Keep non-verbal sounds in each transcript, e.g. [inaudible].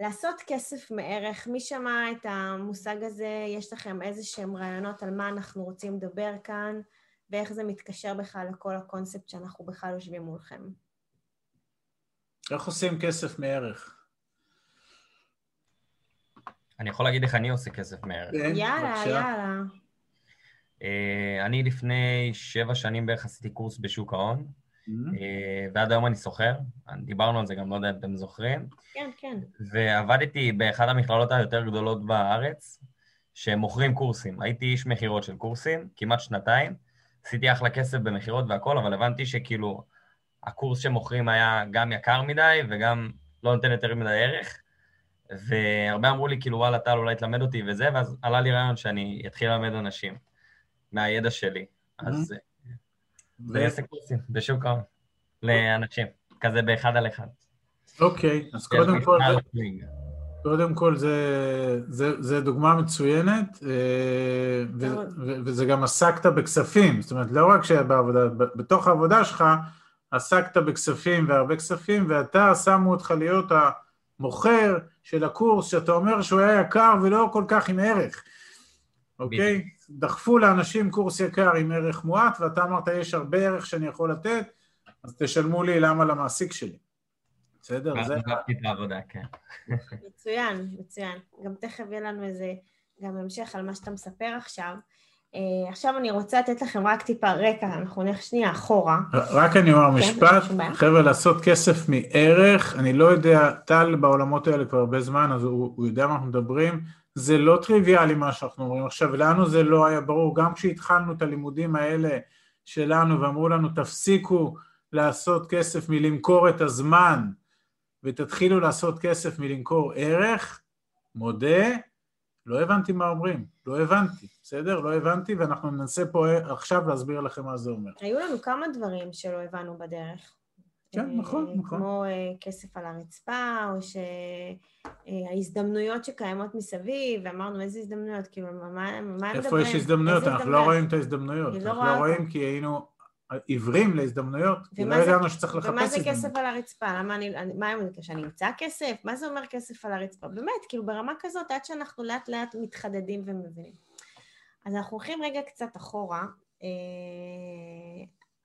לעשות כסף מערך, מי שמע את המושג הזה? יש לכם איזה שהם רעיונות על מה אנחנו רוצים לדבר כאן, ואיך זה מתקשר בכלל לכל הקונספט שאנחנו בכלל יושבים מולכם? איך עושים כסף מערך? אני יכול להגיד איך אני עושה כסף מערך. כן, יאללה, יאללה. אה, אני לפני שבע שנים בערך עשיתי קורס בשוק ההון, mm-hmm. ועד היום אני סוחר, דיברנו על זה גם, לא יודע אם אתם זוכרים. כן, כן. ועבדתי באחת המכללות היותר גדולות בארץ, שמוכרים קורסים. הייתי איש מכירות של קורסים, כמעט שנתיים. עשיתי אחלה כסף במכירות והכל, אבל הבנתי שכאילו, הקורס שמוכרים היה גם יקר מדי וגם לא נותן יותר מדי ערך. והרבה אמרו לי, כאילו, וואלה, טל, אולי תלמד אותי וזה, ואז עלה לי רעיון שאני אתחיל ללמד אנשים מהידע שלי. אז זה יעשה קורסים בשוק ההון לאנשים, כזה באחד על אחד. אוקיי, אז קודם כל... קודם כל זה, זה, זה דוגמה מצוינת, אה, ו, ו, וזה גם עסקת בכספים, זאת אומרת לא רק שבעבודה, בתוך העבודה שלך עסקת בכספים והרבה כספים ואתה שמו אותך להיות המוכר של הקורס שאתה אומר שהוא היה יקר ולא כל כך עם ערך, אוקיי? דחפו לאנשים קורס יקר עם ערך מועט ואתה אמרת יש הרבה ערך שאני יכול לתת אז תשלמו לי למה למעסיק שלי בסדר? זה... אהבתי את העבודה, כן. מצוין, מצוין. גם תכף יהיה לנו איזה, גם המשך על מה שאתה מספר עכשיו. Uh, עכשיו אני רוצה לתת לכם רק טיפה רקע, אנחנו נלך שנייה אחורה. רק אני אומר כן, משפט, חבר'ה, לעשות כסף מערך, אני לא יודע, טל בעולמות האלה כבר הרבה זמן, אז הוא, הוא יודע מה אנחנו מדברים, זה לא טריוויאלי מה שאנחנו אומרים עכשיו, לנו זה לא היה ברור, גם כשהתחלנו את הלימודים האלה שלנו ואמרו לנו תפסיקו לעשות כסף מלמכור את הזמן, ותתחילו לעשות כסף מלמכור ערך, מודה, לא הבנתי מה אומרים, לא הבנתי, בסדר? לא הבנתי, ואנחנו ננסה פה עכשיו להסביר לכם מה זה אומר. היו לנו כמה דברים שלא הבנו בדרך. כן, אה, נכון, נכון. כמו אה, כסף על הרצפה, או שההזדמנויות שקיימות מסביב, ואמרנו איזה הזדמנויות, כאילו, מה, הם מדברים? איפה יש הזדמנויות? אנחנו לא רואים את ההזדמנויות. לא אנחנו לא רואים כי היינו עיוורים להזדמנויות, כי לא ידענו שצריך לחפש ומה זה כסף על הרצפה? למה אני, מה אני, שאני אמצא כסף? מה זה אומר כסף על הרצפה? באמת, כאילו ברמה כזאת, עד שאנחנו לאט לאט מתחדדים ומבינים. אז אנחנו הולכים רגע קצת אחורה.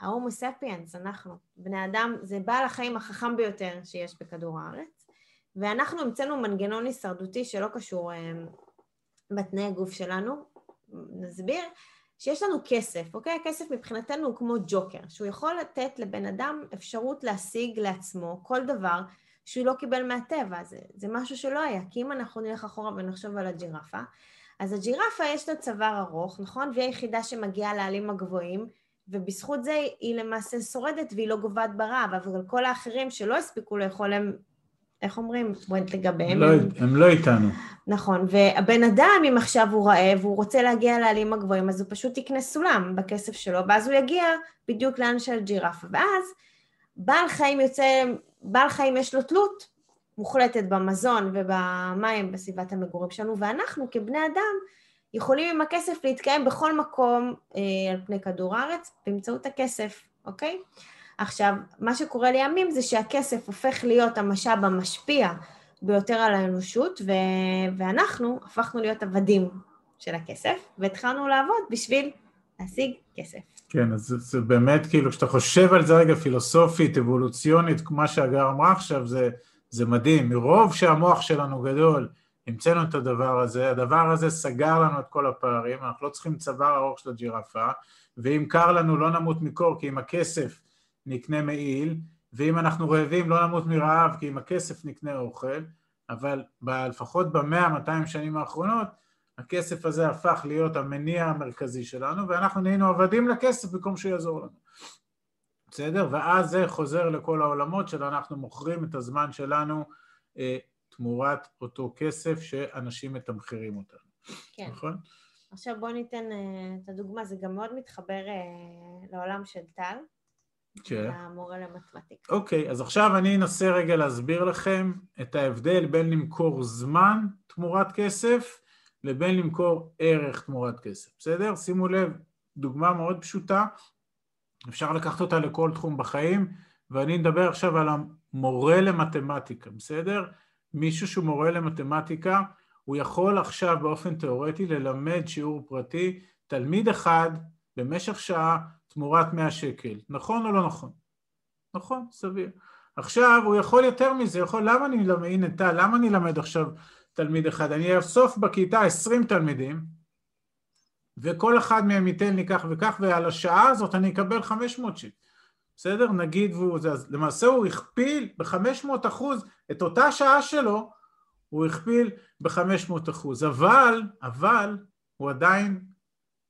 ההומו ספיאנס, אנחנו, בני אדם, זה בעל החיים החכם ביותר שיש בכדור הארץ, ואנחנו המצאנו מנגנון הישרדותי שלא קשור אה, בתנאי גוף שלנו. נסביר. שיש לנו כסף, אוקיי? הכסף מבחינתנו הוא כמו ג'וקר, שהוא יכול לתת לבן אדם אפשרות להשיג לעצמו כל דבר שהוא לא קיבל מהטבע, זה, זה משהו שלא היה, כי אם אנחנו נלך אחורה ונחשוב על הג'ירפה, אז הג'ירפה יש לה צוואר ארוך, נכון? והיא היחידה שמגיעה לעלים הגבוהים, ובזכות זה היא למעשה שורדת והיא לא גוועת ברעב, אבל כל האחרים שלא הספיקו לאכול הם איך אומרים? לגביהם. לא, הם לא איתנו. נכון, והבן אדם, אם עכשיו הוא רעב, והוא רוצה להגיע לעלים הגבוהים, אז הוא פשוט יקנה סולם בכסף שלו, ואז הוא יגיע בדיוק לאן של ג'ירפה. ואז בעל חיים יוצא, בעל חיים יש לו תלות מוחלטת במזון ובמים בסביבת המגורים שלנו, ואנחנו כבני אדם יכולים עם הכסף להתקיים בכל מקום אה, על פני כדור הארץ באמצעות הכסף, אוקיי? עכשיו, מה שקורה לימים זה שהכסף הופך להיות המשאב המשפיע ביותר על האנושות, ו... ואנחנו הפכנו להיות עבדים של הכסף, והתחלנו לעבוד בשביל להשיג כסף. כן, אז זה, זה באמת כאילו, כשאתה חושב על זה רגע פילוסופית, אבולוציונית, כמו שהגר אמרה עכשיו, זה, זה מדהים. מרוב שהמוח שלנו גדול, המצאנו את הדבר הזה, הדבר הזה סגר לנו את כל הפערים, אנחנו לא צריכים צוואר ארוך של הג'ירפה, ואם קר לנו לא נמות מקור, כי עם הכסף נקנה מעיל, ואם אנחנו רעבים לא נמות מרעב כי עם הכסף נקנה אוכל, אבל ב, לפחות במאה, 200 שנים האחרונות, הכסף הזה הפך להיות המניע המרכזי שלנו, ואנחנו נהיינו עבדים לכסף במקום שיעזור לנו. בסדר? ואז זה חוזר לכל העולמות של אנחנו מוכרים את הזמן שלנו אה, תמורת אותו כסף שאנשים מתמחרים אותנו. כן. נכון? עכשיו בואו ניתן אה, את הדוגמה, זה גם מאוד מתחבר אה, לעולם של טל. כן. המורה למתמטיקה. אוקיי, אז עכשיו אני אנסה רגע להסביר לכם את ההבדל בין למכור זמן תמורת כסף לבין למכור ערך תמורת כסף, בסדר? שימו לב, דוגמה מאוד פשוטה, אפשר לקחת אותה לכל תחום בחיים, ואני אדבר עכשיו על המורה למתמטיקה, בסדר? מישהו שהוא מורה למתמטיקה, הוא יכול עכשיו באופן תיאורטי ללמד שיעור פרטי, תלמיד אחד במשך שעה תמורת 100 שקל. נכון או לא נכון? נכון, סביר. עכשיו הוא יכול יותר מזה, יכול, למה אני אלמד, הנה טל, למה אני אלמד עכשיו תלמיד אחד? אני אאסוף בכיתה 20 תלמידים, וכל אחד מהם ייתן לי כך וכך, ועל השעה הזאת אני אקבל 500 שקל. בסדר? נגיד, והוא, אז למעשה הוא הכפיל ב-500 אחוז את אותה שעה שלו, הוא הכפיל ב-500 אחוז. אבל, אבל, הוא עדיין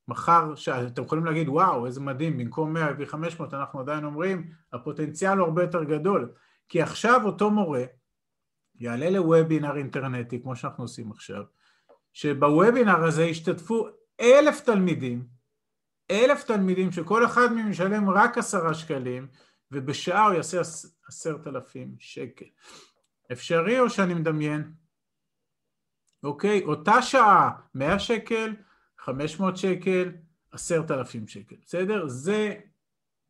מחר, אתם יכולים להגיד, וואו, איזה מדהים, במקום 100 הביא 500, אנחנו עדיין אומרים, הפוטנציאל הוא הרבה יותר גדול. כי עכשיו אותו מורה יעלה לוובינר אינטרנטי, כמו שאנחנו עושים עכשיו, שבוובינר הזה ישתתפו אלף תלמידים, אלף תלמידים שכל אחד מהם ישלם רק עשרה שקלים, ובשעה הוא יעשה עשרת אלפים שקל. אפשרי או שאני מדמיין? אוקיי, אותה שעה, מאה שקל, חמש מאות שקל, עשרת אלפים שקל, בסדר? זה,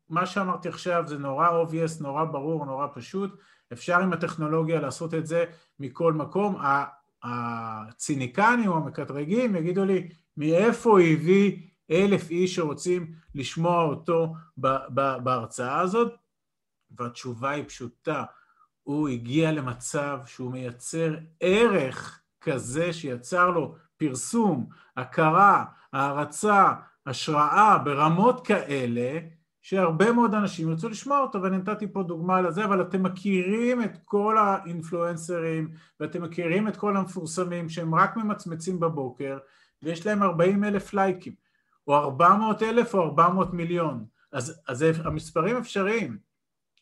מה שאמרתי עכשיו זה נורא obvious, נורא ברור, נורא פשוט, אפשר עם הטכנולוגיה לעשות את זה מכל מקום. הציניקנים או המקטרגים יגידו לי, מאיפה הביא אלף איש שרוצים לשמוע אותו בהרצאה הזאת? והתשובה היא פשוטה, הוא הגיע למצב שהוא מייצר ערך כזה שיצר לו פרסום, הכרה, הערצה, השראה ברמות כאלה, שהרבה מאוד אנשים ירצו לשמוע אותו, ואני נתתי פה דוגמה לזה, אבל אתם מכירים את כל האינפלואנסרים, ואתם מכירים את כל המפורסמים שהם רק ממצמצים בבוקר, ויש להם 40 אלף לייקים, או 400 אלף או 400 מיליון, אז, אז המספרים אפשריים.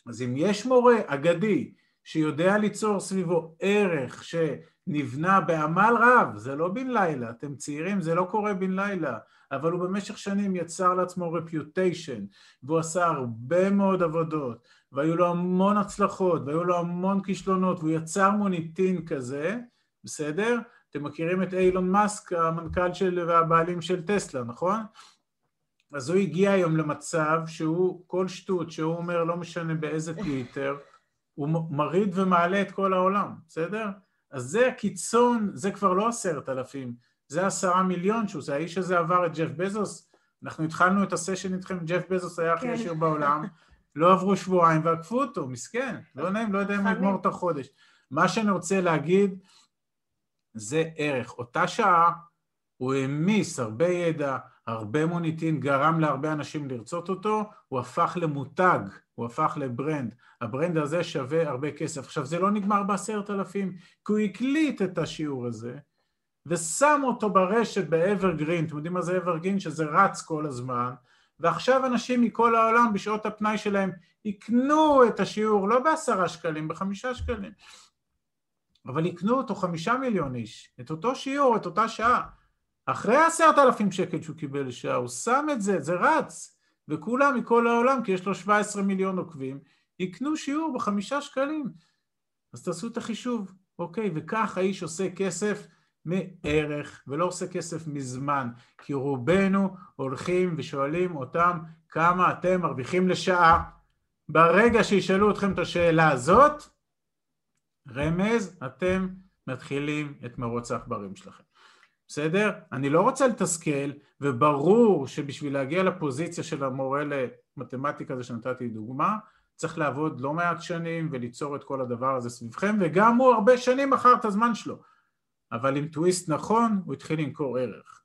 אז אם יש מורה אגדי שיודע ליצור סביבו ערך שנבנה בעמל רב, זה לא בן לילה, אתם צעירים, זה לא קורה בן לילה, אבל הוא במשך שנים יצר לעצמו רפיוטיישן, והוא עשה הרבה מאוד עבודות, והיו לו המון הצלחות, והיו לו המון כישלונות, והוא יצר מוניטין כזה, בסדר? אתם מכירים את אילון מאסק, המנכ"ל של והבעלים של טסלה, נכון? אז הוא הגיע היום למצב שהוא, כל שטות שהוא אומר, לא משנה באיזה טוויטר, הוא מרעיד ומעלה את כל העולם, בסדר? אז זה הקיצון, זה כבר לא עשרת אלפים, זה עשרה מיליון שהוא, זה האיש הזה עבר את ג'ף בזוס, אנחנו התחלנו את הסשן איתכם, ג'ף בזוס היה הכי עשיר כן. בעולם, לא עברו שבועיים ועקפו אותו, מסכן, לא נעים, לא יודע אם הוא יגמור את החודש. מה שאני רוצה להגיד, זה ערך. אותה שעה הוא העמיס הרבה ידע, הרבה מוניטין, גרם להרבה אנשים לרצות אותו, הוא הפך למותג, הוא הפך ל brand. ה brand הזה שווה הרבה כסף. עכשיו, זה לא נגמר בעשרת אלפים, כי הוא הקליט את השיעור הזה, ושם אותו ברשת ב evergreen, אתם יודעים מה זה evergreen? שזה רץ כל הזמן, ועכשיו אנשים מכל העולם בשעות הפנאי שלהם יקנו את השיעור לא בעשרה שקלים, בחמישה שקלים. אבל יקנו אותו חמישה מיליון איש, את אותו שיעור, את אותה שעה. אחרי עשרת אלפים שקל שהוא קיבל לשעה, הוא שם את זה, זה רץ, וכולם מכל העולם, כי יש לו 17 מיליון עוקבים, יקנו שיעור בחמישה שקלים. אז תעשו את החישוב, אוקיי? וכך האיש עושה כסף מערך, ולא עושה כסף מזמן, כי רובנו הולכים ושואלים אותם כמה אתם מרוויחים לשעה. ברגע שישאלו אתכם את השאלה הזאת, רמז, אתם מתחילים את מרוץ העכברים שלכם. בסדר? אני לא רוצה לתסכל, וברור שבשביל להגיע לפוזיציה של המורה למתמטיקה זה שנתתי דוגמה, צריך לעבוד לא מעט שנים וליצור את כל הדבר הזה סביבכם, וגם הוא הרבה שנים מכר את הזמן שלו. אבל עם טוויסט נכון, הוא התחיל למכור ערך.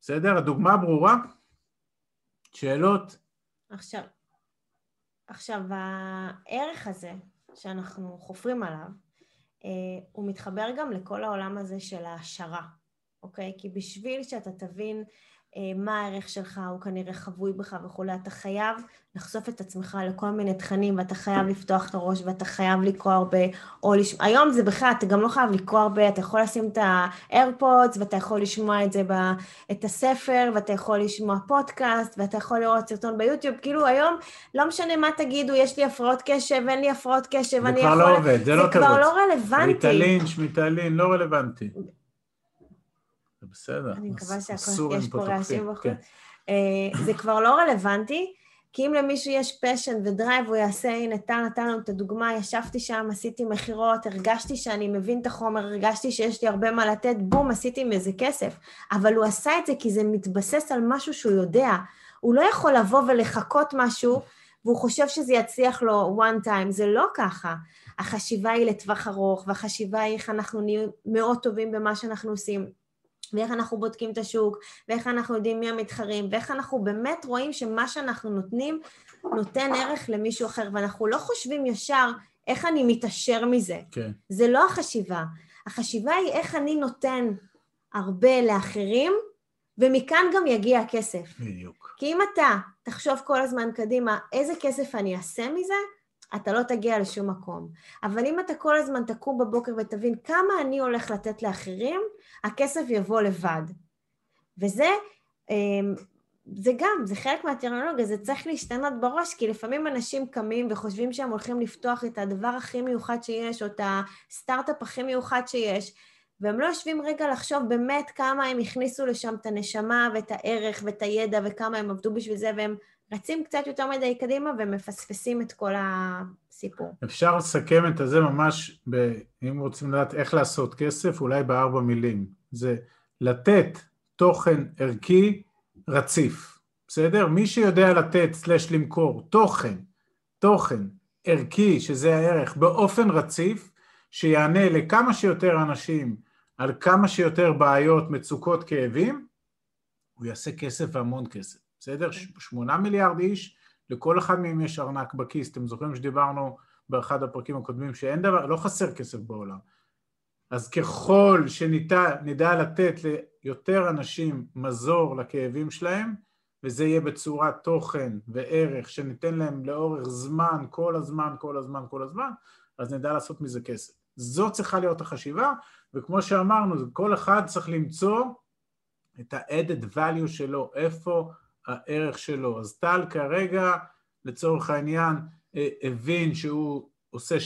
בסדר? הדוגמה ברורה? שאלות? עכשיו, עכשיו הערך הזה שאנחנו חופרים עליו, הוא מתחבר גם לכל העולם הזה של ההשערה, אוקיי? כי בשביל שאתה תבין אה, מה הערך שלך, הוא כנראה חבוי בך וכולי, אתה חייב לחשוף את עצמך לכל מיני תכנים, ואתה חייב לפתוח את הראש, ואתה חייב לקרוא הרבה, או לשמוע, היום זה בכלל, אתה גם לא חייב לקרוא הרבה, אתה יכול לשים את ה AirPods, ואתה יכול לשמוע את זה, ב, את הספר, ואתה יכול לשמוע פודקאסט, ואתה יכול לראות סרטון ביוטיוב, כאילו היום, לא משנה מה תגידו, יש לי הפרעות קשב, אין לי הפרעות קשב, אני יכול... זה כבר לא עובד, זה לא תירוץ. זה כבר לא רלוונטי. מיטלין, שמיטלין, לא רלוונטי. בסדר. אני מקווה שהכל, יש פה רעשים בחוץ. כן. אה, זה כבר לא רלוונטי, כי אם למישהו יש passion ו drive, הוא יעשה, הנה, טל נתן לנו את הדוגמה, ישבתי שם, עשיתי מכירות, הרגשתי שאני מבין את החומר, הרגשתי שיש לי הרבה מה לתת, בום, עשיתי מזה כסף. אבל הוא עשה את זה כי זה מתבסס על משהו שהוא יודע. הוא לא יכול לבוא ולחכות משהו, והוא חושב שזה יצליח לו one time, זה לא ככה. החשיבה היא לטווח ארוך, והחשיבה היא איך אנחנו נהיים מאוד טובים במה שאנחנו עושים. ואיך אנחנו בודקים את השוק, ואיך אנחנו יודעים מי המתחרים, ואיך אנחנו באמת רואים שמה שאנחנו נותנים נותן ערך למישהו אחר, ואנחנו לא חושבים ישר איך אני מתעשר מזה. כן. זה לא החשיבה. החשיבה היא איך אני נותן הרבה לאחרים, ומכאן גם יגיע הכסף. בדיוק. כי אם אתה תחשוב כל הזמן קדימה איזה כסף אני אעשה מזה, אתה לא תגיע לשום מקום. אבל אם אתה כל הזמן תקום בבוקר ותבין כמה אני הולך לתת לאחרים, הכסף יבוא לבד. וזה, אמ, זה גם, זה חלק מהטרמינולוגיה, זה צריך להשתנות בראש, כי לפעמים אנשים קמים וחושבים שהם הולכים לפתוח את הדבר הכי מיוחד שיש, או את הסטארט-אפ הכי מיוחד שיש, והם לא יושבים רגע לחשוב באמת כמה הם הכניסו לשם את הנשמה ואת הערך ואת הידע וכמה הם עבדו בשביל זה, והם רצים קצת יותר מדי קדימה ומפספסים את כל הסיפור. אפשר לסכם את זה ממש, ב, אם רוצים לדעת איך לעשות כסף, אולי בארבע מילים. זה לתת תוכן ערכי רציף, בסדר? מי שיודע לתת סלש למכור תוכן, תוכן ערכי, שזה הערך, באופן רציף, שיענה לכמה שיותר אנשים על כמה שיותר בעיות, מצוקות, כאבים, הוא יעשה כסף והמון כסף. בסדר? כן. שמונה מיליארד איש, לכל אחד מהם יש ארנק בכיס. אתם זוכרים שדיברנו באחד הפרקים הקודמים שאין דבר, לא חסר כסף בעולם. אז ככל שנדע לתת ליותר אנשים מזור לכאבים שלהם, וזה יהיה בצורת תוכן וערך שניתן להם לאורך זמן, כל הזמן, כל הזמן, כל הזמן, אז נדע לעשות מזה כסף. זו צריכה להיות החשיבה, וכמו שאמרנו, כל אחד צריך למצוא את ה-added value שלו, איפה הערך שלו. אז טל כרגע, לצורך העניין, אה, הבין שהוא עושה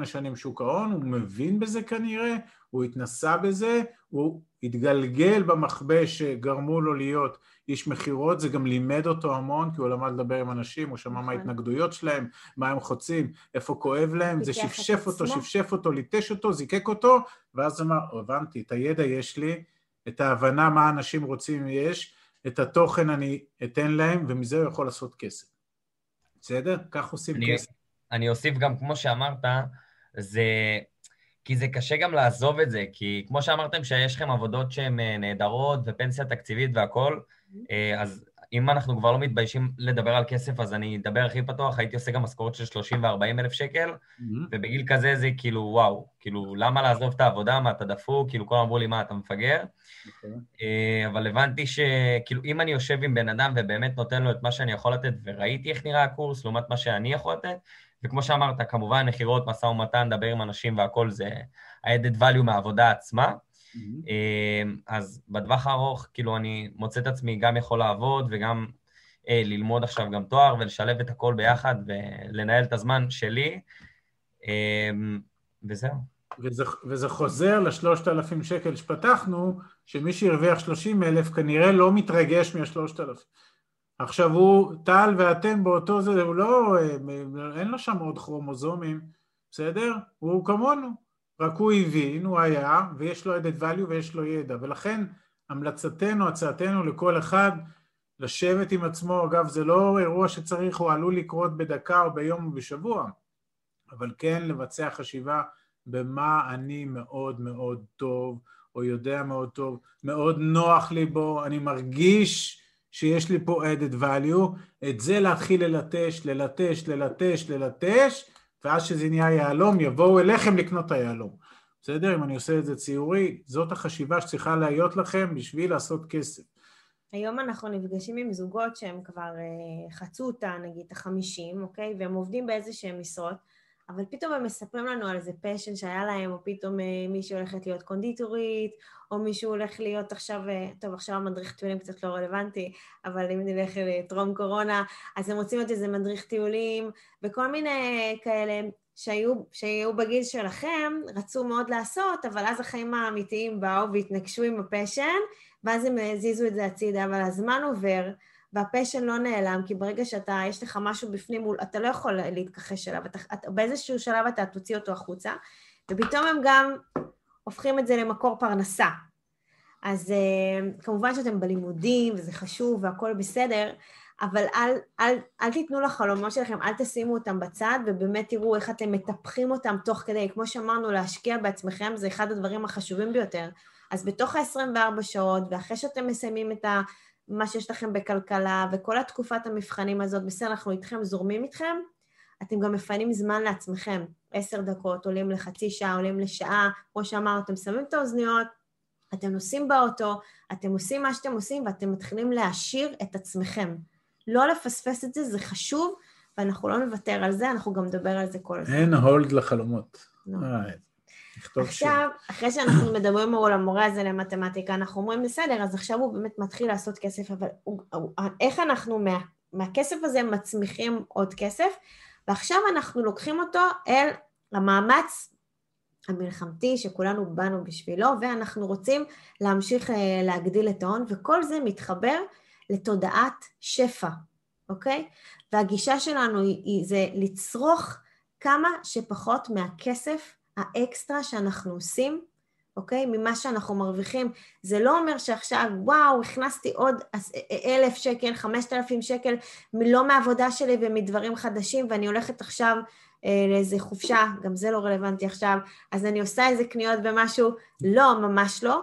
7-8 שנים שוק ההון, הוא מבין בזה כנראה, הוא התנסה בזה, הוא התגלגל במחבה שגרמו לו להיות איש מכירות, זה גם לימד אותו המון, כי הוא למד לדבר עם אנשים, הוא שמע מה נכון. ההתנגדויות שלהם, מה הם חוצים, איפה כואב להם, זה שפשף אותו, שפשף אותו, ליטש אותו, זיקק אותו, ואז אמר, הבנתי, את הידע יש לי, את ההבנה מה אנשים רוצים יש, את התוכן אני אתן להם, ומזה הוא יכול לעשות כסף. בסדר? כך עושים אני, כסף. אני אוסיף גם, כמו שאמרת, זה... כי זה קשה גם לעזוב את זה, כי כמו שאמרתם שיש לכם עבודות שהן אה, נהדרות ופנסיה תקציבית והכול, mm-hmm. אז אם אנחנו כבר לא מתביישים לדבר על כסף, אז אני אדבר הכי פתוח, הייתי עושה גם משכורת של 30 ו-40 אלף שקל, mm-hmm. ובגיל כזה זה כאילו, וואו, כאילו, למה לעזוב את העבודה, מה, אתה דפוק? כאילו, כולם אמרו לי, מה, אתה מפגר? Okay. אוקיי. אה, אבל הבנתי שכאילו, אם אני יושב עם בן אדם ובאמת נותן לו את מה שאני יכול לתת, וראיתי איך נראה הקורס לעומת מה שאני יכול לתת, וכמו שאמרת, כמובן, מכירות, משא ומתן, דבר עם אנשים והכול, זה ה-added value מהעבודה עצמה. Mm-hmm. אז בטווח הארוך, כאילו, אני מוצא את עצמי גם יכול לעבוד וגם אה, ללמוד עכשיו גם תואר ולשלב את הכל ביחד ולנהל את הזמן שלי, אה, וזהו. וזה, וזה חוזר לשלושת אלפים שקל שפתחנו, שמי שהרוויח שלושים אלף כנראה לא מתרגש מהשלושת אלפים. עכשיו הוא, טל ואתם באותו זה, הוא לא, אה, אין לו שם עוד כרומוזומים, בסדר? הוא כמונו. רק הוא הבין, הוא היה, ויש לו added value ויש לו ידע, ולכן המלצתנו, הצעתנו לכל אחד, לשבת עם עצמו, אגב זה לא אירוע שצריך, הוא עלול לקרות בדקה או ביום או בשבוע, אבל כן לבצע חשיבה במה אני מאוד מאוד טוב, או יודע מאוד טוב, מאוד נוח לי בו, אני מרגיש שיש לי פה added value, את זה להתחיל ללטש, ללטש, ללטש, ללטש, ואז שזה נהיה יהלום, יבואו אליכם לקנות את היהלום. בסדר? אם אני עושה את זה ציורי, זאת החשיבה שצריכה להיות לכם בשביל לעשות כסף. היום אנחנו נפגשים עם זוגות שהם כבר uh, חצו אותה, נגיד, את החמישים, אוקיי? והם עובדים באיזה שהם משרות, אבל פתאום הם מספרים לנו על איזה פשן שהיה להם, או פתאום uh, מישהי הולכת להיות קונדיטורית, או מישהו הולך להיות עכשיו, uh, טוב, עכשיו המדריך טיולים קצת לא רלוונטי, אבל אם נלך לטרום קורונה, אז הם רוצים להיות איזה מדריך טיולים, וכל מיני כאלה. שהיו, שהיו בגיל שלכם, רצו מאוד לעשות, אבל אז החיים האמיתיים באו והתנגשו עם הפשן, ואז הם הזיזו את זה הצידה, אבל הזמן עובר, והפשן לא נעלם, כי ברגע שאתה, יש לך משהו בפנים, אתה לא יכול להתכחש אליו, אתה, אתה, באיזשהו שלב אתה תוציא אותו החוצה, ופתאום הם גם הופכים את זה למקור פרנסה. אז uh, כמובן שאתם בלימודים, וזה חשוב והכול בסדר, אבל אל, אל, אל תיתנו לחלומות שלכם, אל תשימו אותם בצד, ובאמת תראו איך אתם מטפחים אותם תוך כדי. כמו שאמרנו, להשקיע בעצמכם זה אחד הדברים החשובים ביותר. אז בתוך ה-24 שעות, ואחרי שאתם מסיימים את ה... מה שיש לכם בכלכלה, וכל התקופת המבחנים הזאת, בסדר, אנחנו איתכם, זורמים איתכם, אתם גם מפנים זמן לעצמכם. עשר דקות, עולים לחצי שעה, עולים לשעה, כמו שאמרנו, אתם שמים את האוזניות, אתם נוסעים באוטו, אתם עושים מה שאתם עושים, ואתם מתחילים להעשיר את עצמכם. לא לפספס את זה, זה חשוב, ואנחנו לא נוותר על זה, אנחנו גם נדבר על זה כל הזמן. אין הולד לחלומות. לא. עכשיו, אחרי שאנחנו [coughs] מדברים על המורה הזה למתמטיקה, אנחנו אומרים, בסדר, אז עכשיו הוא באמת מתחיל לעשות כסף, אבל איך אנחנו מה, מהכסף הזה מצמיחים עוד כסף? ועכשיו אנחנו לוקחים אותו אל המאמץ המלחמתי שכולנו באנו בשבילו, ואנחנו רוצים להמשיך אה, להגדיל את ההון, וכל זה מתחבר לתודעת שפע, אוקיי? והגישה שלנו היא, היא זה לצרוך כמה שפחות מהכסף האקסטרה שאנחנו עושים, אוקיי? ממה שאנחנו מרוויחים. זה לא אומר שעכשיו, וואו, הכנסתי עוד אלף שקל, חמשת אלפים שקל, לא מעבודה שלי ומדברים חדשים, ואני הולכת עכשיו אה, לאיזה חופשה, גם זה לא רלוונטי עכשיו, אז אני עושה איזה קניות במשהו, לא, ממש לא.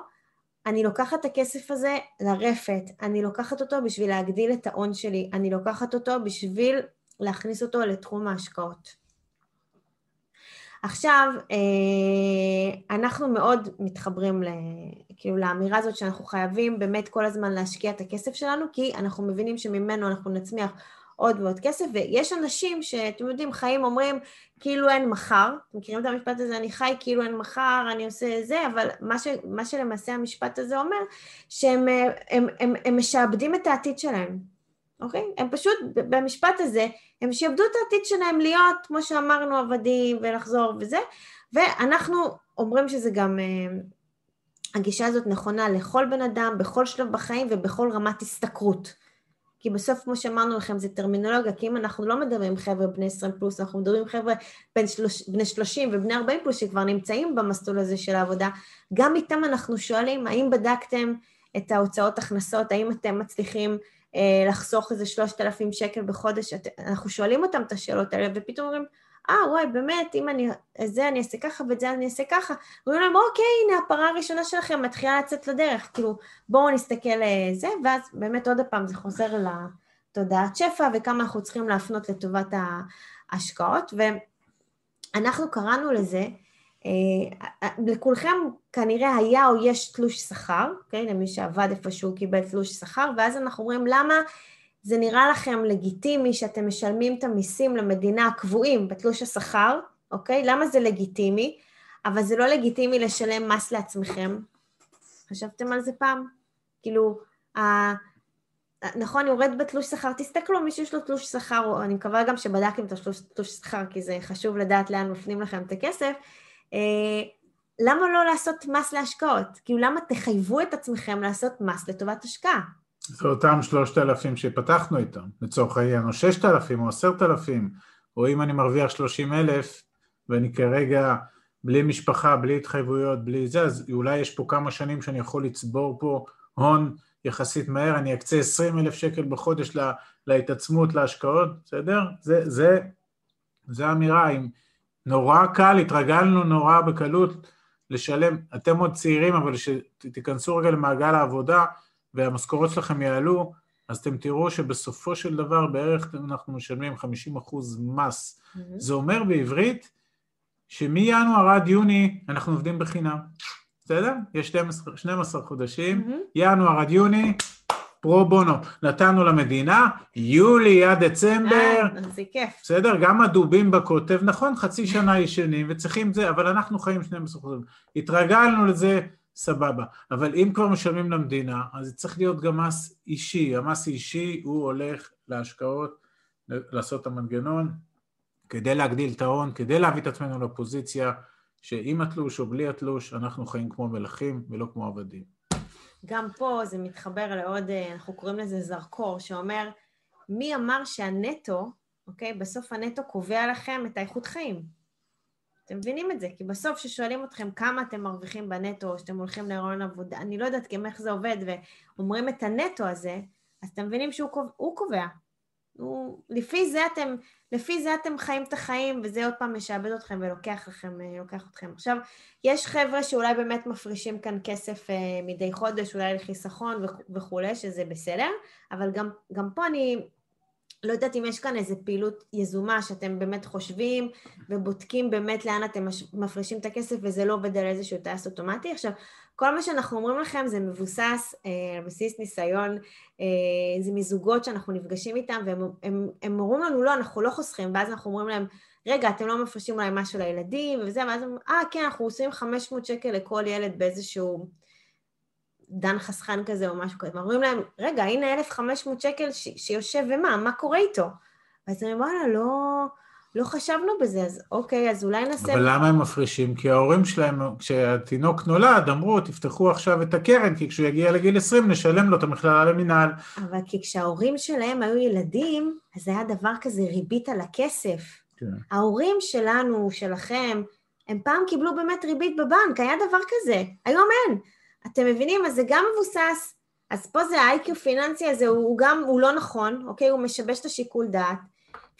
אני לוקחת את הכסף הזה לרפת, אני לוקחת אותו בשביל להגדיל את ההון שלי, אני לוקחת אותו בשביל להכניס אותו לתחום ההשקעות. עכשיו, אה, אנחנו מאוד מתחברים כאילו לאמירה הזאת שאנחנו חייבים באמת כל הזמן להשקיע את הכסף שלנו, כי אנחנו מבינים שממנו אנחנו נצמיח עוד ועוד כסף, ויש אנשים שאתם יודעים, חיים אומרים כאילו אין מחר, מכירים את המשפט הזה, אני חי כאילו אין מחר, אני עושה זה, אבל מה, ש, מה שלמעשה המשפט הזה אומר, שהם הם, הם, הם, הם משעבדים את העתיד שלהם, אוקיי? הם פשוט, במשפט הזה, הם שיעבדו את העתיד שלהם להיות, כמו שאמרנו, עבדים ולחזור וזה, ואנחנו אומרים שזה גם, אה, הגישה הזאת נכונה לכל בן אדם, בכל שלב בחיים ובכל רמת השתכרות. כי בסוף, כמו שאמרנו לכם, זה טרמינולוגיה, כי אם אנחנו לא מדברים חבר'ה בני 20 פלוס, אנחנו מדברים חבר'ה בני 30 ובני 40 פלוס שכבר נמצאים במסלול הזה של העבודה, גם איתם אנחנו שואלים, האם בדקתם את ההוצאות הכנסות, האם אתם מצליחים לחסוך איזה 3,000 שקל בחודש, אנחנו שואלים אותם את השאלות האלה, ופתאום אומרים, אה, וואי, באמת, אם אני, את זה אני אעשה ככה ואת זה אני אעשה ככה. אומרים להם, אוקיי, הנה, הפרה הראשונה שלכם מתחילה לצאת לדרך. כאילו, בואו נסתכל זה, ואז באמת עוד פעם זה חוזר לתודעת שפע וכמה אנחנו צריכים להפנות לטובת ההשקעות. ואנחנו קראנו לזה, אה, לכולכם כנראה היה או יש תלוש שכר, כן, למי שעבד איפשהו קיבל תלוש שכר, ואז אנחנו אומרים למה זה נראה לכם לגיטימי שאתם משלמים את המיסים למדינה הקבועים בתלוש השכר, אוקיי? למה זה לגיטימי? אבל זה לא לגיטימי לשלם מס לעצמכם. חשבתם על זה פעם? כאילו, ה... נכון, יורד בתלוש שכר, תסתכלו, מי שיש לו תלוש שכר, אני מקווה גם שבדקתם את התלוש שכר, כי זה חשוב לדעת לאן מפנים לכם את הכסף, אה, למה לא לעשות מס להשקעות? כאילו, למה תחייבו את עצמכם לעשות מס לטובת השקעה? זה אותם שלושת אלפים שפתחנו איתם, לצורך העניין, או ששת אלפים או עשרת אלפים, או אם אני מרוויח שלושים אלף ואני כרגע בלי משפחה, בלי התחייבויות, בלי זה, אז אולי יש פה כמה שנים שאני יכול לצבור פה הון יחסית מהר, אני אקצה עשרים אלף שקל בחודש לה, להתעצמות, להשקעות, בסדר? זה, זה, זה אמירה, אם נורא קל, התרגלנו נורא בקלות לשלם, אתם עוד צעירים, אבל שתיכנסו רגע למעגל העבודה, והמשכורות שלכם יעלו, אז אתם תראו שבסופו של דבר בערך אנחנו משלמים 50% מס. Mm-hmm. זה אומר בעברית שמינואר עד יוני אנחנו עובדים בחינם, בסדר? יש 12, 12 חודשים, mm-hmm. ינואר עד יוני, פרו בונו. נתנו למדינה, יולי עד דצמבר. אה, זה כיף. בסדר? גם הדובים בכותב, נכון, חצי שנה ישנים וצריכים זה, אבל אנחנו חיים 12 חודשים. התרגלנו לזה, סבבה. אבל אם כבר משלמים למדינה, אז צריך להיות גם מס אישי. המס האישי הוא הולך להשקעות, לעשות את המנגנון, כדי להגדיל את ההון, כדי להביא את עצמנו לפוזיציה שעם התלוש או בלי התלוש, אנחנו חיים כמו מלכים ולא כמו עבדים. גם פה זה מתחבר לעוד, אה, אנחנו קוראים לזה זרקור, שאומר, מי אמר שהנטו, אוקיי, בסוף הנטו קובע לכם את האיכות חיים. אתם מבינים את זה? כי בסוף כששואלים אתכם כמה אתם מרוויחים בנטו, או שאתם הולכים להיריון עבודה, אני לא יודעת גם איך זה עובד, ואומרים את הנטו הזה, אז אתם מבינים שהוא קובע. הוא, לפי, זה אתם, לפי זה אתם חיים את החיים, וזה עוד פעם משעבד אתכם ולוקח לכם, אה, לוקח אתכם. עכשיו, יש חבר'ה שאולי באמת מפרישים כאן כסף אה, מדי חודש, אולי לחיסכון וכולי, שזה בסדר, אבל גם, גם פה אני לא יודעת אם יש כאן איזו פעילות יזומה שאתם באמת חושבים ובודקים באמת לאן אתם מפרישים את הכסף וזה לא עובד על איזשהו טייס אוטומטי. עכשיו, כל מה שאנחנו אומרים לכם זה מבוסס אה, על בסיס ניסיון, אה, זה מזוגות שאנחנו נפגשים איתם והם הם, הם אומרים לנו לא, אנחנו לא חוסכים, ואז אנחנו אומרים להם, רגע, אתם לא מפרישים אולי משהו לילדים וזה, ואז הם אה, כן, אנחנו עושים 500 שקל לכל ילד באיזשהו... דן חסכן כזה או משהו כזה, אומרים להם, רגע, הנה 1,500 שקל ש- שיושב ומה, מה קורה איתו? הם אומרים, וואלה, לא, לא חשבנו בזה, אז אוקיי, אז אולי נעשה... אבל למה הם מפרישים? כי ההורים שלהם, כשהתינוק נולד, אמרו, תפתחו עכשיו את הקרן, כי כשהוא יגיע לגיל 20 נשלם לו את המכללה למינהל. אבל כי כשההורים שלהם היו ילדים, אז היה דבר כזה ריבית על הכסף. כן. ההורים שלנו, שלכם, הם פעם קיבלו באמת ריבית בבנק, היה דבר כזה, היום אין. אתם מבינים? אז זה גם מבוסס, אז פה זה ה-IQ פיננסי הזה, הוא, הוא גם, הוא לא נכון, אוקיי? הוא משבש את השיקול דעת.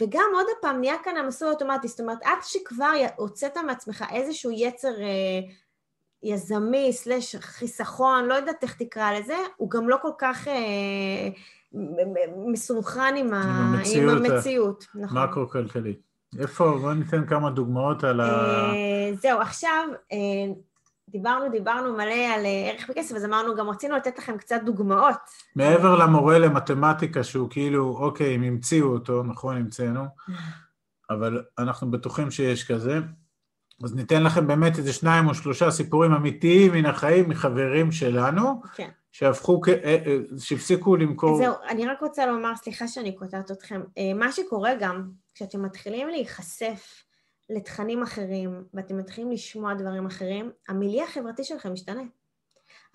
וגם עוד פעם, נהיה כאן המסלול אוטומטי, זאת אומרת, עד שכבר הוצאת מעצמך איזשהו יצר אה, יזמי, סלש חיסכון, לא יודעת איך תקרא לזה, הוא גם לא כל כך אה, מסונכרן עם, עם המציאות. עם המציאות נכון. מקרו-כלכלית. איפה? בוא ניתן כמה דוגמאות על ה... אה, זהו, עכשיו, אה, דיברנו, דיברנו מלא על אה, ערך בכסף, אז אמרנו, גם רצינו לתת לכם קצת דוגמאות. מעבר למורה למתמטיקה, שהוא כאילו, אוקיי, הם המציאו אותו, נכון, המצאנו, אבל אנחנו בטוחים שיש כזה, אז ניתן לכם באמת איזה שניים או שלושה סיפורים אמיתיים מן החיים, מחברים שלנו, כן. שהפכו, אה, אה, שהפסיקו למכור... זהו, אני רק רוצה לומר, סליחה שאני קוטעת אתכם, מה שקורה גם, כשאתם מתחילים להיחשף לתכנים אחרים, ואתם מתחילים לשמוע דברים אחרים, המיליה החברתי שלכם משתנה.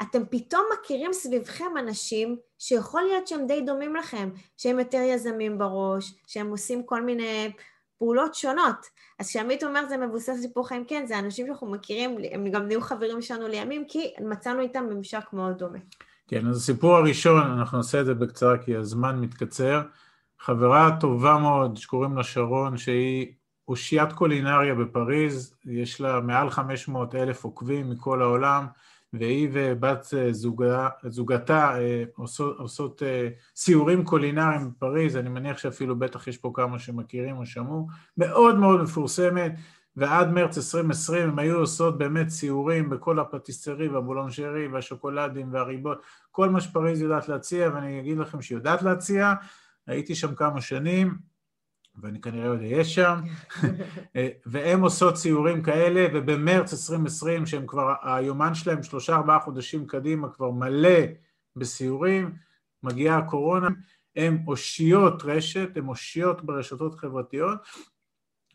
אתם פתאום מכירים סביבכם אנשים שיכול להיות שהם די דומים לכם, שהם יותר יזמים בראש, שהם עושים כל מיני פעולות שונות. אז כשעמית אומר זה מבוסס סיפור חיים, כן, זה אנשים שאנחנו מכירים, הם גם נהיו חברים שלנו לימים, כי מצאנו איתם ממשק מאוד דומה. כן, אז הסיפור הראשון, אנחנו נעשה את זה בקצרה כי הזמן מתקצר. חברה טובה מאוד שקוראים לה שרון, שהיא אושיית קולינריה בפריז, יש לה מעל 500 אלף עוקבים מכל העולם, והיא ובת זוגה, זוגתה אה, עושות, עושות אה, סיורים קולינריים בפריז, אני מניח שאפילו בטח יש פה כמה שמכירים או שמעו, מאוד מאוד מפורסמת, ועד מרץ 2020 הם היו עושות באמת סיורים בכל הפטיסרי והבולונשרי והשוקולדים והריבות, כל מה שפריז יודעת להציע, ואני אגיד לכם שהיא יודעת להציע, הייתי שם כמה שנים, ואני כנראה עוד אהיה שם, [laughs] והן עושות ציורים כאלה, ובמרץ 2020, שהם כבר, היומן שלהם שלושה ארבעה חודשים קדימה כבר מלא בסיורים, מגיעה הקורונה, הן אושיות רשת, הן אושיות ברשתות חברתיות,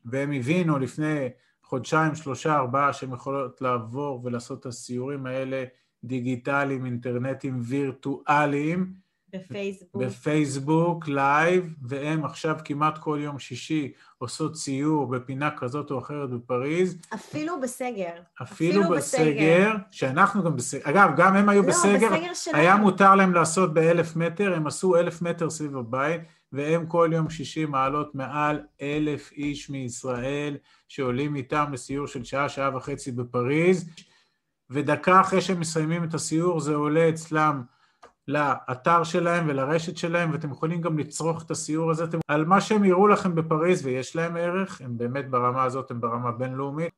והם הבינו לפני חודשיים, שלושה, ארבעה, שהן יכולות לעבור ולעשות את הסיורים האלה דיגיטליים, אינטרנטיים, וירטואליים, בפייסבוק. בפייסבוק, live, והם עכשיו כמעט כל יום שישי עושות סיור בפינה כזאת או אחרת בפריז. אפילו בסגר. אפילו, אפילו בסגר, בסגר, שאנחנו גם בסגר. אגב, גם הם היו לא, בסגר, בסגר שלהם. היה מותר להם לעשות באלף מטר, הם עשו אלף מטר סביב הבית, והם כל יום שישי מעלות מעל אלף איש מישראל, שעולים איתם לסיור של שעה, שעה וחצי בפריז, ודקה אחרי שהם מסיימים את הסיור זה עולה אצלם לאתר שלהם ולרשת שלהם, ואתם יכולים גם לצרוך את הסיור הזה אתם, על מה שהם יראו לכם בפריז, ויש להם ערך, הם באמת ברמה הזאת, הם ברמה בינלאומית.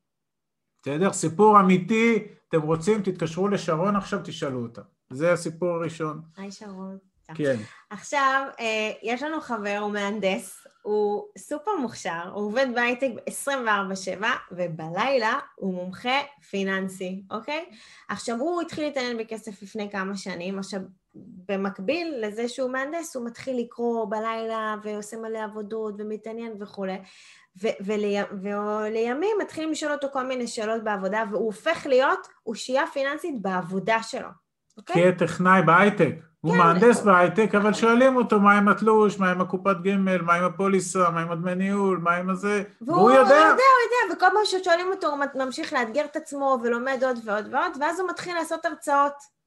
בסדר? סיפור אמיתי, אתם רוצים, תתקשרו לשרון עכשיו, תשאלו אותה. זה הסיפור הראשון. היי שרון. כן. עכשיו, אה, יש לנו חבר, הוא מהנדס, הוא סופר מוכשר, הוא עובד בהייטק 24/7, ובלילה הוא מומחה פיננסי, אוקיי? עכשיו, הוא התחיל להתעניין בכסף לפני כמה שנים, עכשיו, במקביל לזה שהוא מהנדס, הוא מתחיל לקרוא בלילה ועושה מלא עבודות ומתעניין וכולי. ולימים מתחילים לשאול אותו כל מיני שאלות בעבודה, והוא הופך להיות אושייה פיננסית בעבודה שלו, אוקיי? טכנאי בהייטק. הוא כן. מהנדס בהייטק, אבל שואלים אותו מה עם התלוש, מה עם הקופת גמל, מה עם הפוליסה, מה עם הדמי ניהול, מה עם הזה, והוא יודע. והוא יודע, הוא יודע, וכל פעם ששואלים אותו הוא ממשיך לאתגר את עצמו ולומד עוד ועוד ועוד, ואז הוא מתחיל לעשות הרצאות.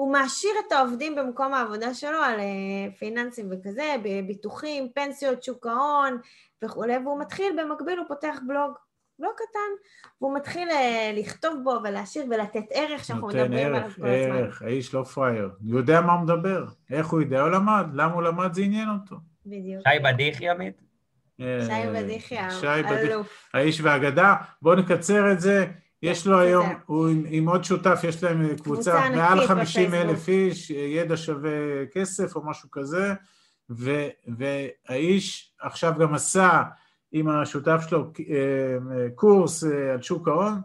הוא מעשיר את העובדים במקום העבודה שלו על אה, פיננסים וכזה, ביטוחים, פנסיות, שוק ההון וכולי, והוא מתחיל, במקביל הוא פותח בלוג. לא קטן, והוא מתחיל אה, לכתוב בו ולהשאיר ולתת ערך שאנחנו מדברים עליו כל הזמן. נותן ערך, ערך, האיש לא פראייר. הוא יודע מה הוא מדבר. איך הוא יודע? הוא למד. למה הוא למד? זה עניין אותו. בדיוק. שי בדיחי, עמית? אה, שי בדיחי, אלוף. האיש והאגדה. בואו נקצר את זה. יש לו היום, הוא עם, עם עוד שותף, יש להם קבוצה מעל 50 אלף איש, ידע שווה כסף או משהו כזה, ו, והאיש עכשיו גם עשה עם השותף שלו אה, קורס אה, על שוק ההון,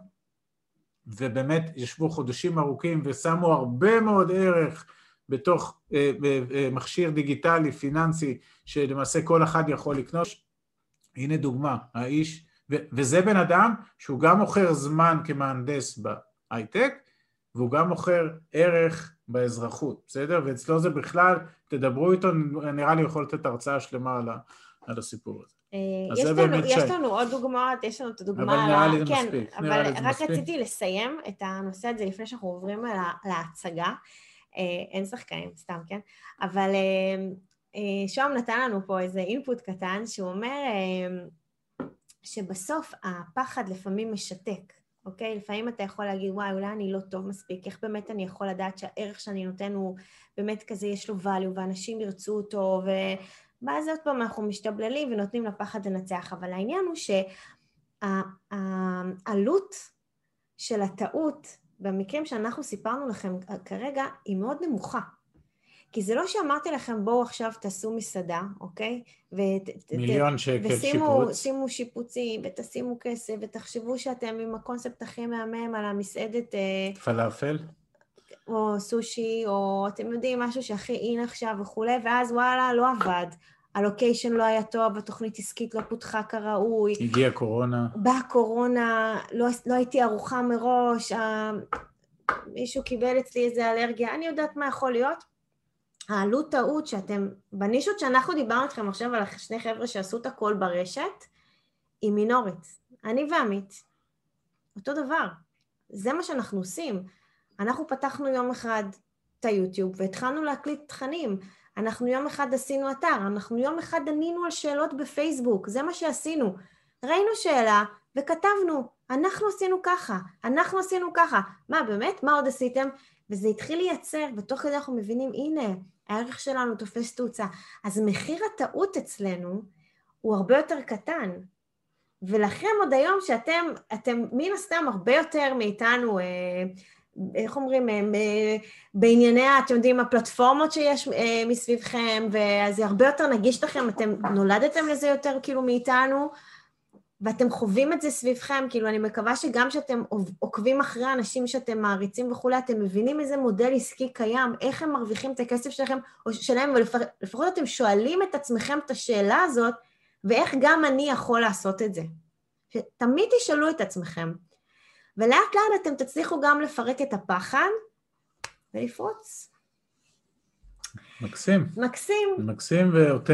ובאמת ישבו חודשים ארוכים ושמו הרבה מאוד ערך בתוך אה, מכשיר דיגיטלי פיננסי שלמעשה כל אחד יכול לקנות. הנה דוגמה, האיש, וזה בן אדם שהוא גם מוכר זמן כמהנדס בהייטק, והוא גם מוכר ערך באזרחות, בסדר? ואצלו זה בכלל, תדברו איתו, נראה לי יכול לתת הרצאה שלמה על הסיפור הזה. אה, יש לנו, יש לנו עוד דוגמאות, יש לנו את הדוגמה... אבל נראה לי זה כן, מספיק. אבל רק. רציתי לסיים את הנושא הזה לפני שאנחנו עוברים להצגה. אה, אין שחקנים, סתם, כן? אבל אה, שוהם נתן לנו פה איזה אינפוט קטן שהוא אומר שבסוף הפחד לפעמים משתק, אוקיי? לפעמים אתה יכול להגיד, וואי, אולי אני לא טוב מספיק, איך באמת אני יכול לדעת שהערך שאני נותן הוא באמת כזה, יש לו value, ואנשים ירצו אותו, ו... ואז עוד פעם אנחנו משתבללים ונותנים לפחד לנצח, אבל העניין הוא שהעלות של הטעות במקרים שאנחנו סיפרנו לכם כרגע היא מאוד נמוכה. כי זה לא שאמרתי לכם בואו עכשיו תעשו מסעדה, אוקיי? ו- מיליון שקל ושימו, שיפוץ. ושימו שיפוצים ותשימו כסף ותחשבו שאתם עם הקונספט הכי מהמם על המסעדת... אה, פלאפל? או סושי, או אתם יודעים, משהו שהכי אין עכשיו וכולי, ואז וואלה, לא עבד. הלוקיישן לא היה טוב, התוכנית עסקית לא פותחה כראוי. הגיעה קורונה. באה קורונה, לא, לא הייתי ערוכה מראש, מישהו קיבל אצלי איזה אלרגיה, אני יודעת מה יכול להיות. העלות טעות שאתם, בנישות שאנחנו דיברנו איתכם עכשיו על שני חבר'ה שעשו את הכל ברשת, היא מינורית. אני ועמית, אותו דבר. זה מה שאנחנו עושים. אנחנו פתחנו יום אחד את היוטיוב והתחלנו להקליט תכנים. אנחנו יום אחד עשינו אתר, אנחנו יום אחד ענינו על שאלות בפייסבוק, זה מה שעשינו. ראינו שאלה וכתבנו, אנחנו עשינו ככה, אנחנו עשינו ככה. מה, באמת? מה עוד עשיתם? וזה התחיל לייצר, ותוך כדי אנחנו מבינים, הנה, הערך שלנו תופס תאוצה. אז מחיר הטעות אצלנו הוא הרבה יותר קטן. ולכם עוד היום שאתם, אתם מן הסתם הרבה יותר מאיתנו, אה, איך אומרים, אה, בענייני, אתם יודעים, הפלטפורמות שיש אה, מסביבכם, ואז זה הרבה יותר נגיש לכם, אתם נולדתם לזה יותר כאילו מאיתנו, ואתם חווים את זה סביבכם, כאילו אני מקווה שגם כשאתם עוקבים אחרי אנשים שאתם מעריצים וכולי, אתם מבינים איזה מודל עסקי קיים, איך הם מרוויחים את הכסף שלכם, או שלהם, ולפחות אתם שואלים את עצמכם את השאלה הזאת, ואיך גם אני יכול לעשות את זה. תמיד תשאלו את עצמכם. ולאט לאט אתם תצליחו גם לפרק את הפחד ולפרוץ. מקסים. מקסים. מקסים ואותנטי.